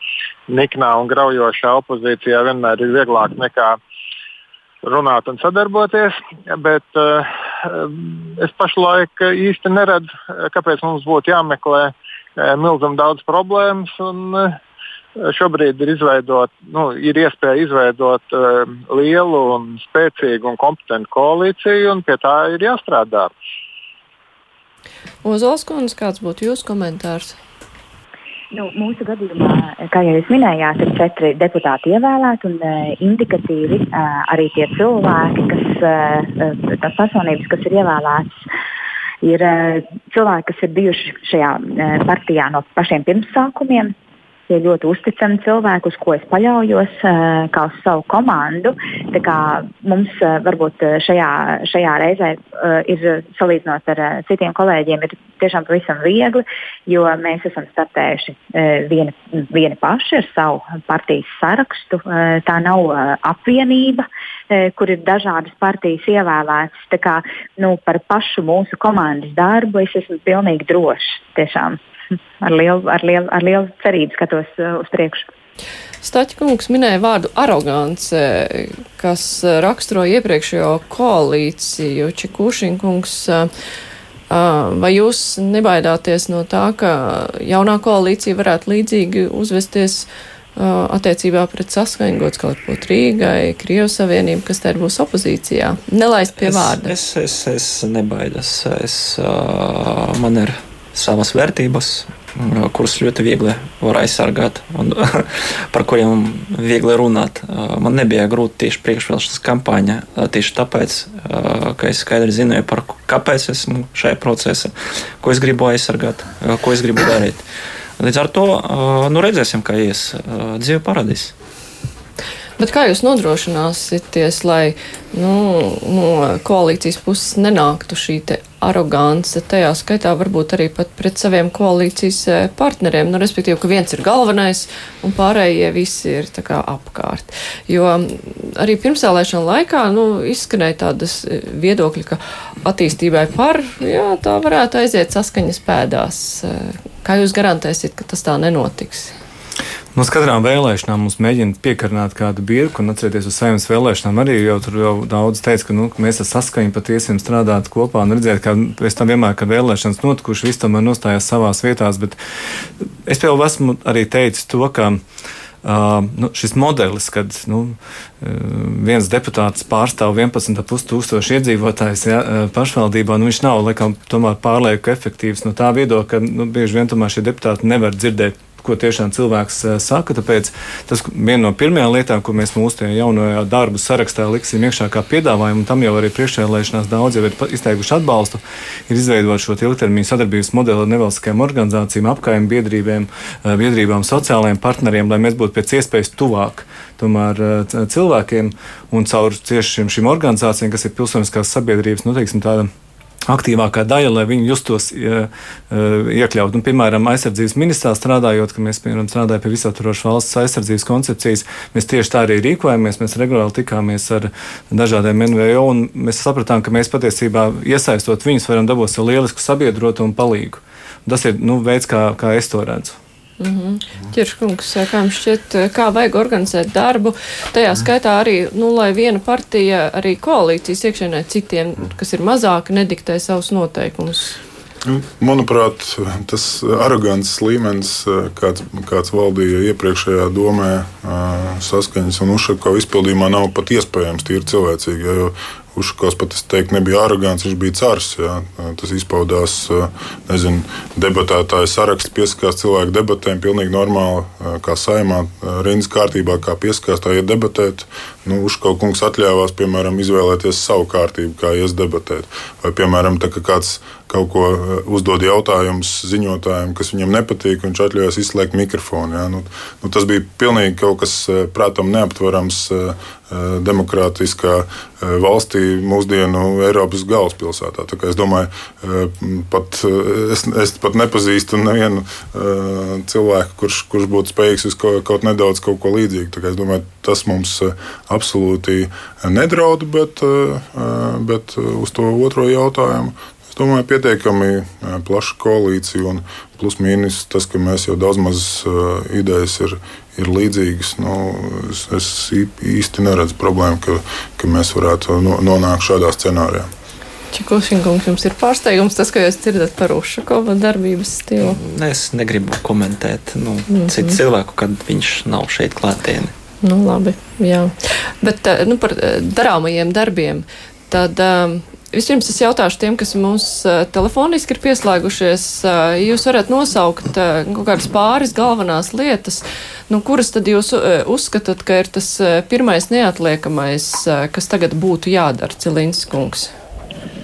niknā un graujošā opozīcijā vienmēr ir vieglāk nekā runāt un sadarboties. Bet uh, es pašlaik īsti neredzu, kāpēc mums būtu jāmeklē uh, milzīgi daudz problēmas. Un, uh, šobrīd ir, izveidot, nu, ir iespēja izveidot uh, lielu, un spēcīgu un kompetentu koalīciju, un pie tā ir jāstrādā. Ozols kundze, kāds būtu jūsu komentārs? Nu, mūsu gadījumā, kā jau jūs minējāt, ir četri deputāti ievēlēti un uh, indikatīvi uh, arī tie cilvēki, kas, uh, tās personības, kas ir ievēlētas, ir uh, cilvēki, kas ir bijuši šajā uh, partijā no pašiem pirmsākumiem tie ļoti uzticami cilvēki, uz ko es paļaujos, eh, kā uz savu komandu. Tā kā mums eh, varbūt eh, šajā, šajā reizē ir salīdzinot ar citiem kolēģiem, ir tiešām pavisam viegli, jo mēs esam startējuši vieni, vieni paši ar savu partijas sarakstu. Tā nav apvienība, kur ir dažādas partijas ievēlētas. Tā kā nu, par pašu mūsu komandas darbu es esmu pilnīgi drošs. Tiešām ar lielu, ar lielu, ar lielu cerību skatos uh, uz priekšu. Staķkungs minēja vārdu arogance, kas uh, raksturo iepriekšējo koalīciju. Čekušinkungs, uh, vai jūs nebaidāties no tā, ka jaunā koalīcija varētu līdzīgi uzvesties attiecībā pret saskaņots kaut ko Rīgai, Krievijas Savienību, kas te būs opozīcijā? Nelaist pie vārda. Es, es, es, es nebaidos. Es, uh, man ir savas vērtības, kuras ļoti viegli var aizsargāt un par kuriem viegli runāt. Man nebija grūti tieši priekšvēlēšanas kampaņa, tieši tāpēc, ka es skaidri zināju, par kāpēc esmu šajā procesā, ko es gribu aizsargāt, ko es gribu darīt. Līdz ar to nu, redzēsim, kā ies dzīve paradīs. Bet kā jūs nodrošināsieties, lai nu, no koalīcijas puses nenāktu šī arogance, tajā skaitā varbūt arī pat pret saviem koalīcijas e, partneriem, nu, respektīvi, ka viens ir galvenais un pārējie visi ir tā kā apkārt. Jo arī pirmsēlēšana laikā, nu, izskanēja tādas e, viedokļi, ka attīstībai par, jā, tā varētu aiziet saskaņas pēdās. E, kā jūs garantēsiet, ka tas tā nenotiks? Nu, katrām vēlēšanām mums mēģina piekarināt kādu birku, un atcerieties, uz saviem vēlēšanām arī jau tur jau daudz teica, ka nu, mēs ar saskaņu patiesi strādāt kopā un redzēt, ka pēc tam vienmēr, kad vēlēšanas notikuši, viss tomēr nostājās savās vietās. Bet es jau esmu arī teicis to, ka. Uh, nu, šis modelis, kad nu, viens deputāts pārstāv 11,5 tūkstoši iedzīvotājus ja, pašvaldībā, nu, viņš nav laikam, pārlieku efektīvs no tā viedokļa, ka nu, bieži vien šie deputāti nevar dzirdēt ko tiešām cilvēks eh, saka. Tāpēc tas viena no pirmajām lietām, ko mēs mūsu jaunajā darbu sarakstā liksim iekšā kā piedāvājumu, un tam jau arī priekšvēlēšanās daudz jau ir izteikuši atbalstu, ir izveidot šo ilgtermiņa sadarbības modeli ar nevalstiskajām organizācijām, apkaimē biedrībām, eh, biedrībām, sociālajiem partneriem, lai mēs būtu pēc iespējas tuvāk tomēr eh, cilvēkiem un caur cieši šīm organizācijām, kas ir pilsoniskās sabiedrības, nu, teiksim, tāda aktīvākā daļa, lai viņi justos iekļaut. Nu, piemēram, aizsardzības ministrā strādājot, kad mēs piemēram, strādājam pie visaptvarošas valsts aizsardzības koncepcijas, mēs tieši tā arī rīkojamies. Mēs regulāri tikāmies ar dažādiem NVO un mēs sapratām, ka mēs patiesībā iesaistot viņus varam dabūt sev lielisku sabiedrotu un palīgu. Tas ir nu, veids, kā, kā es to redzu. Mm -hmm. Ķirškungs, kā jums šķiet, kā vajag organizēt darbu? Tajā skaitā arī, nu, lai viena partija arī koalīcijas iekšienē citiem, kas ir mazāki, nediktē savus noteikumus. Nu, manuprāt, tas arogants līmenis, kāds, kāds valdīja iepriekšējā domē, saskaņas un uzšakā izpildījumā, nav pat iespējams tīri cilvēcīgi. Jo Ušakovs pat es teiktu, nebija arogants, viņš bija cars. Jā. Tas izpaudās nezinu, debatētāju saraksts, piesakās cilvēku debatēm, pilnīgi normāli, kā saimā, rindas kārtībā, kā piesakās, tā iet debatēt. Nu, Ušakovs kungs atļāvās, piemēram, izvēlēties savu kārtību, kā ies debatēt. Vai, piemēram, tā, ka kāds kaut ko uzdod jautājumus ziņotājiem, kas viņam nepatīk, viņš atļaujas izslēgt mikrofonu. Ja? Nu, nu, tas bija pilnīgi kaut kas prātam neaptverams demokrātiskā valstī, mūsdienu Eiropas galvaspilsētā. Es domāju, pat, es, es pat nepazīstu nevienu cilvēku, kurš, kurš būtu spējīgs uz kaut, kaut nedaudz kaut ko līdzīgu. Es domāju, tas mums absolūti nedraud, bet, bet uz to otro jautājumu domāju, pietiekami plaša koalīcija un plus mīnus tas, ka mēs jau daudz maz idejas ir, ir līdzīgas. Nu, es, es īsti neredzu problēmu, ka, ka mēs varētu nonākt šādā scenārijā. Čikošinkungs, jums ir pārsteigums tas, ka jūs dzirdat par Ušakova darbības stilu? Es negribu komentēt nu, mm -hmm. citu cilvēku, kad viņš nav šeit klātienē. Nu, labi, jā. Bet nu, par darāmajiem darbiem. Tad um, Vispirms es jautāšu tiem, kas mums telefoniski ir pieslēgušies. Jūs varat nosaukt kaut kādas pāris galvenās lietas, nu, kuras tad jūs uzskatāt, ka ir tas pirmais neatliekamais, kas tagad būtu jādara, Cilīns kungs?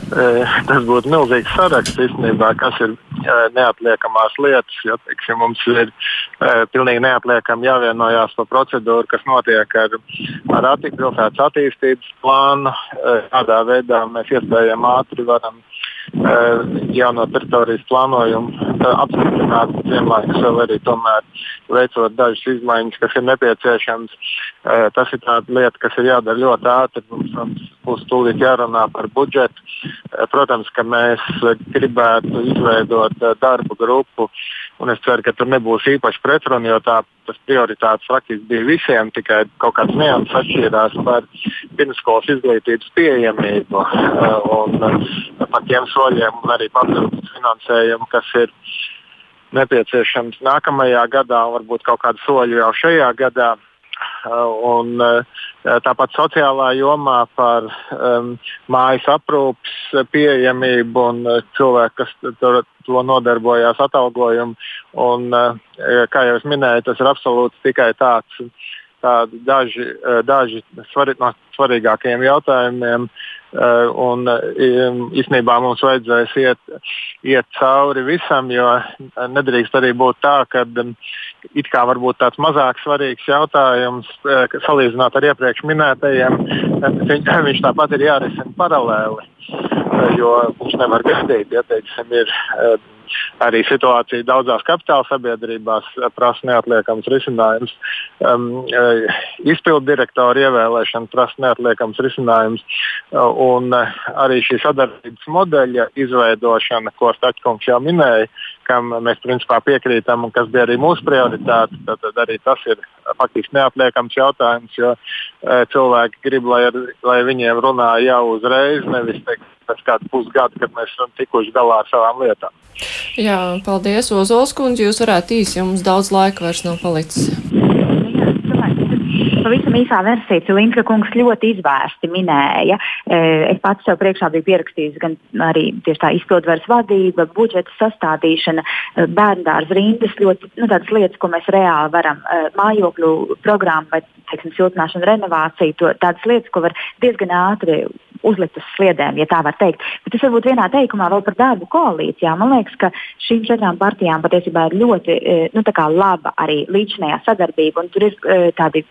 Tas būtu milzīgs saraksts īstenībā, kas ir neatliekamās lietas. Jo, teiksim, mums ir pilnīgi neatliekami jāvienojās par procedūru, kas notiek ar, ar pilsētas attīstības plānu, kādā veidā mēs iespējami ātri varam jauno teritorijas plānojumu apstiprināt, vienlaikus vēl arī tomēr veicot dažas izmaiņas, kas ir nepieciešamas. Tas ir tāda lieta, kas ir jādara ļoti ātri. Mums būs tūlīt jārunā par budžetu. Protams, ka mēs gribētu izveidot darbu grupu Un es ceru, ka tur nebūs īpaši pretruna, jo tā, tas prioritātes faktiski bija visiem, tikai kaut kāds nianses atšķīrās par pirmskolas izglītības pieejamību uh, un uh, par tiem soļiem un arī papildus finansējumu, kas ir nepieciešams nākamajā gadā un varbūt kaut kādu soļu jau šajā gadā. Uh, un, tāpat sociālā jomā par um, mājas aprūpes pieejamību un cilvēku, kas tur, to nodarbojās atalgojumu. Un, kā jau es minēju, tas ir absolūti tikai tāds. Daži, daži svari, no svarīgākajiem jautājumiem, Eh, un eh, īstenībā mums vajadzēs iet, iet cauri visam, jo nedrīkst arī būt tā, ka it kā varbūt tāds mazāk svarīgs jautājums, eh, salīdzinot ar iepriekš minētajiem, viņš tāpat ir jārisina paralēli. Jo viņš nevar gaidīt, ja teiksim, ir arī situācija daudzās kapitāla sabiedrībās prasa neatliekams risinājums. Um, uh, Izpildu direktoru ievēlēšana prasa neatliekams risinājums. Un arī šī sadarbības modeļa izveidošana, ko Stačkungs jau minēja, kam mēs principā piekrītam un kas bija arī mūsu prioritāte, tad, tad arī tas ir faktiski neatliekams jautājums, jo cilvēki grib, lai, ar, lai viņiem runā jau uzreiz, nevis teikt, pēc kāda pusgada, kad mēs esam tikuši galā ar savām lietām. Jā, paldies, Ozols kundze. Jūs varētu īsi, jo mums daudz laika vairs nav palicis. Pavisam īsā versija, Cilinka kungs ļoti izvērsti minēja. E, es pats sev priekšā biju pierakstījis gan arī tieši tā izpildvaras vadība, budžeta sastādīšana, e, bērndārza rindas, ļoti nu, tādas lietas, ko mēs reāli varam, e, mājokļu programmu vai, teiksim, siltināšanu, renovāciju, to, tādas lietas, ko var diezgan ātri uzlikt uz sliedēm, ja tā var teikt. Bet es varbūt vienā teikumā vēl par darbu koalīcijā. Man liekas, ka šīm četrām partijām patiesībā ir ļoti nu, laba arī līdzinējā sadarbība, un tur ir tādi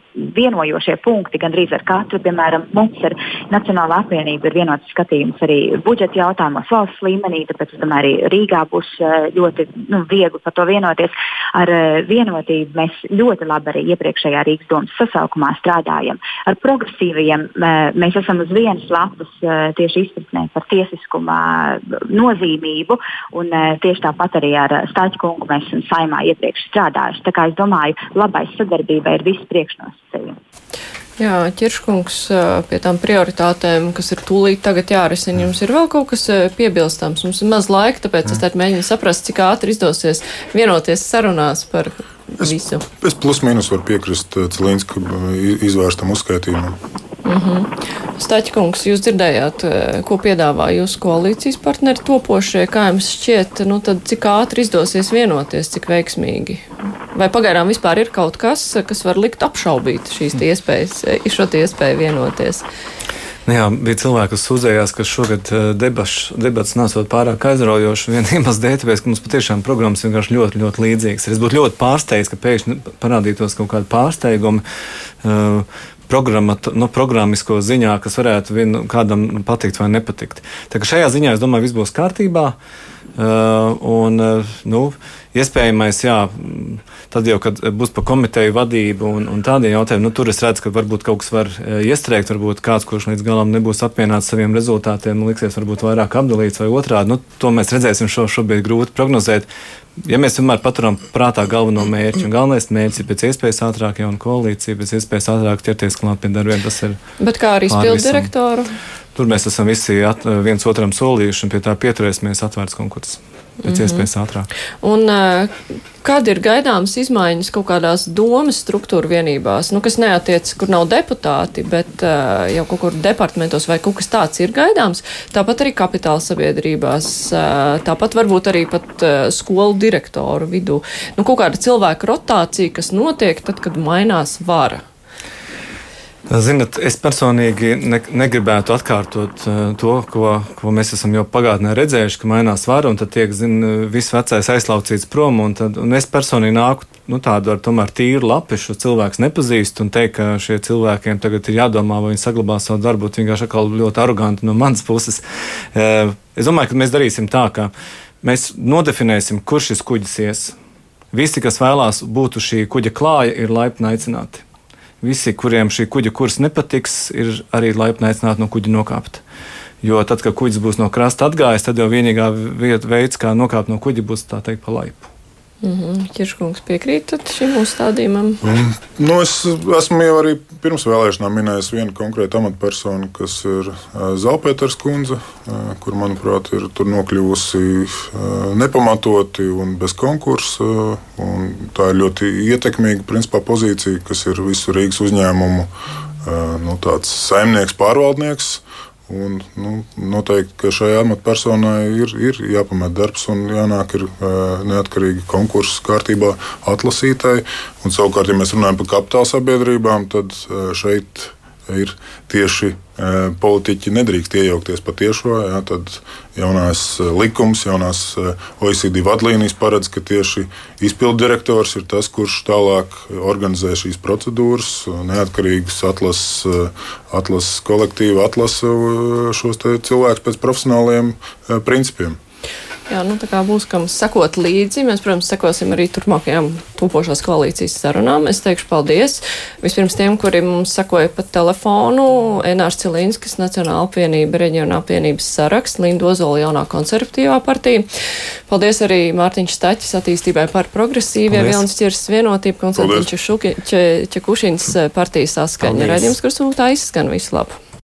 vienojošie punkti gandrīz ar katru. Piemēram, mums ar Nacionālo apvienību ir vienots skatījums arī budžeta jautājumos valsts līmenī, tāpēc es domāju, arī Rīgā būs ļoti nu, viegli par to vienoties. Ar vienotību mēs ļoti labi arī iepriekšējā Rīgas domas sasaukumā strādājam. Ar progresīviem mēs esam uz vienas lapas tieši izpratnē par tiesiskuma nozīmību, un tieši tāpat arī ar Stāķu kungu mēs esam saimā iepriekš strādājuši. Tā kā es domāju, labai sadarbībai ir visi priekšnosacījumi. Jā, ķirškungs pie tām prioritātēm, kas ir tūlīt tagad jārisina, jums ir vēl kaut kas piebilstams. Mums ir maz laika, tāpēc es tādu mēģinu saprast, cik ātri izdosies vienoties sarunās par visu. Es plus mīnus varu piekrist Cilīnska izvērstam uzskaitījumam. Mm -hmm. Staķkungs, jūs dzirdējāt, ko piedāvā jūsu koalīcijas partneri topošie. Kā jums šķiet, nu tad cik ātri izdosies vienoties, cik veiksmīgi? Vai pagaidām vispār ir kaut kas, kas var likt apšaubīt šīs iespējas, šo iespēju vienoties? Nu jā, bija cilvēki, kas sūdzējās, ka šogad debaš, debats nesot pārāk aizraujoši. Viena iemesla dēļ, tāpēc, ka mums patiešām programmas vienkārši ļoti, ļoti līdzīgas. Es būtu ļoti pārsteigts, ka pēkšņi parādītos kaut kādi pārsteigumi. Uh, nu, programmisko ziņā, kas varētu vien, kādam patikt vai nepatikt. Tā kā šajā ziņā es domāju, viss būs kārtībā. Uh, un, uh, nu, iespējamais, jā, tad jau, kad būs pa komiteju vadību un, un tādiem jautājumiem, nu, tur es redzu, ka varbūt kaut kas var uh, iestrēgt, varbūt kāds, kurš līdz galam nebūs apvienots saviem rezultātiem, liksies varbūt vairāk apdalīts vai otrādi. Nu, to mēs redzēsim, šo šobrīd grūti prognozēt ja mēs vienmēr paturam prātā galveno mērķi, un galvenais mērķis ir pēc iespējas ātrāk jauna koalīcija, pēc iespējas ātrāk ķerties klāt pie darbiem, tas ir. Bet kā arī spildu direktoru? Tur mēs esam visi at, viens otram solījuši, un pie tā pieturēsimies atvērts konkurss pēc mm -hmm. iespējas ātrāk. Un, Kad ir gaidāmas izmaiņas kaut kādās domas struktūra vienībās, nu, kas neatiec, kur nav deputāti, bet uh, jau kaut kur departamentos vai kaut kas tāds ir gaidāms? Tāpat arī kapitāla sabiedrībās, uh, tāpat varbūt arī pat uh, skolu direktoru vidū. Nu, kaut kāda cilvēka rotācija, kas notiek tad, kad mainās vara. Ziniet, es personīgi ne, negribētu atkārtot uh, to, ko, ko mēs esam jau pagātnē redzējuši, ka mainās vara un tad tiek zin, viss vecais aizlaucīts prom. Un, tad, un es personīgi nāku nu, tādu ar tomēr tīru lapu, šo cilvēku nepazīstu un teikt, ka šie cilvēkiem tagad ir jādomā, vai viņi saglabās savu darbu. Vienkārši atkal ļoti aroganti no manas puses. Uh, es domāju, ka mēs darīsim tā, ka mēs nodefinēsim, kur šis kuģis ies. Visi, kas vēlās būt uz šī kuģa klāja, ir laipni aicināti. Visi, kuriem šī kuģa kurs nepatiks, ir arī laipni aicināti no kuģa nokāpt. Jo tad, kad kuģis būs no krasta atgājis, tad jau vienīgā vieta, veids, kā nokāpt no kuģa, būs tā teikt pa laipu. Mm -hmm. Kirškungs piekrītat šim uzstādījumam? Mm. Nu, es esmu jau arī pirms vēlēšanām minējis vienu konkrētu amatpersonu, kas ir Zalpēters kundze, kur, manuprāt, ir nokļuvusi nepamatoti un bez konkursa. Un tā ir ļoti ietekmīga principā, pozīcija, kas ir visu Rīgas uzņēmumu nu, saimnieks, pārvaldnieks. Un, nu, noteikti, ka šai amatpersonai ir, ir jāpamet darbs un jānāk ir neatkarīgi konkursu kārtībā atlasītai. Un, savukārt, ja mēs runājam par kapitāla sabiedrībām, tad šeit ir tieši politiķi nedrīkst iejaukties patiešo. Jā, tad jaunās likums, jaunās OECD vadlīnijas paredz, ka tieši izpildu direktors ir tas, kurš tālāk organizē šīs procedūras, neatkarīgas atlases, atlases kolektīvu, atlasa šos cilvēkus pēc profesionāliem principiem. Jā, nu tā kā būs kam sekot līdzi. Mēs, protams, sekosim arī turpmākajām topošās koalīcijas sarunām. Es teikšu paldies vispirms tiem, kuri mums sekoja pa telefonu. Enārs Cilīnskis, Nacionāla apvienība, Reģiona apvienības saraksts, Linda Ozola jaunā konservatīvā partija. Paldies arī Mārtiņš Staķis attīstībai par progresīvie, Vilnis Čirs vienotību, Konstantiņš Čekušins partijas saskaņa. Raidījums, kurš tā izskan visu labu.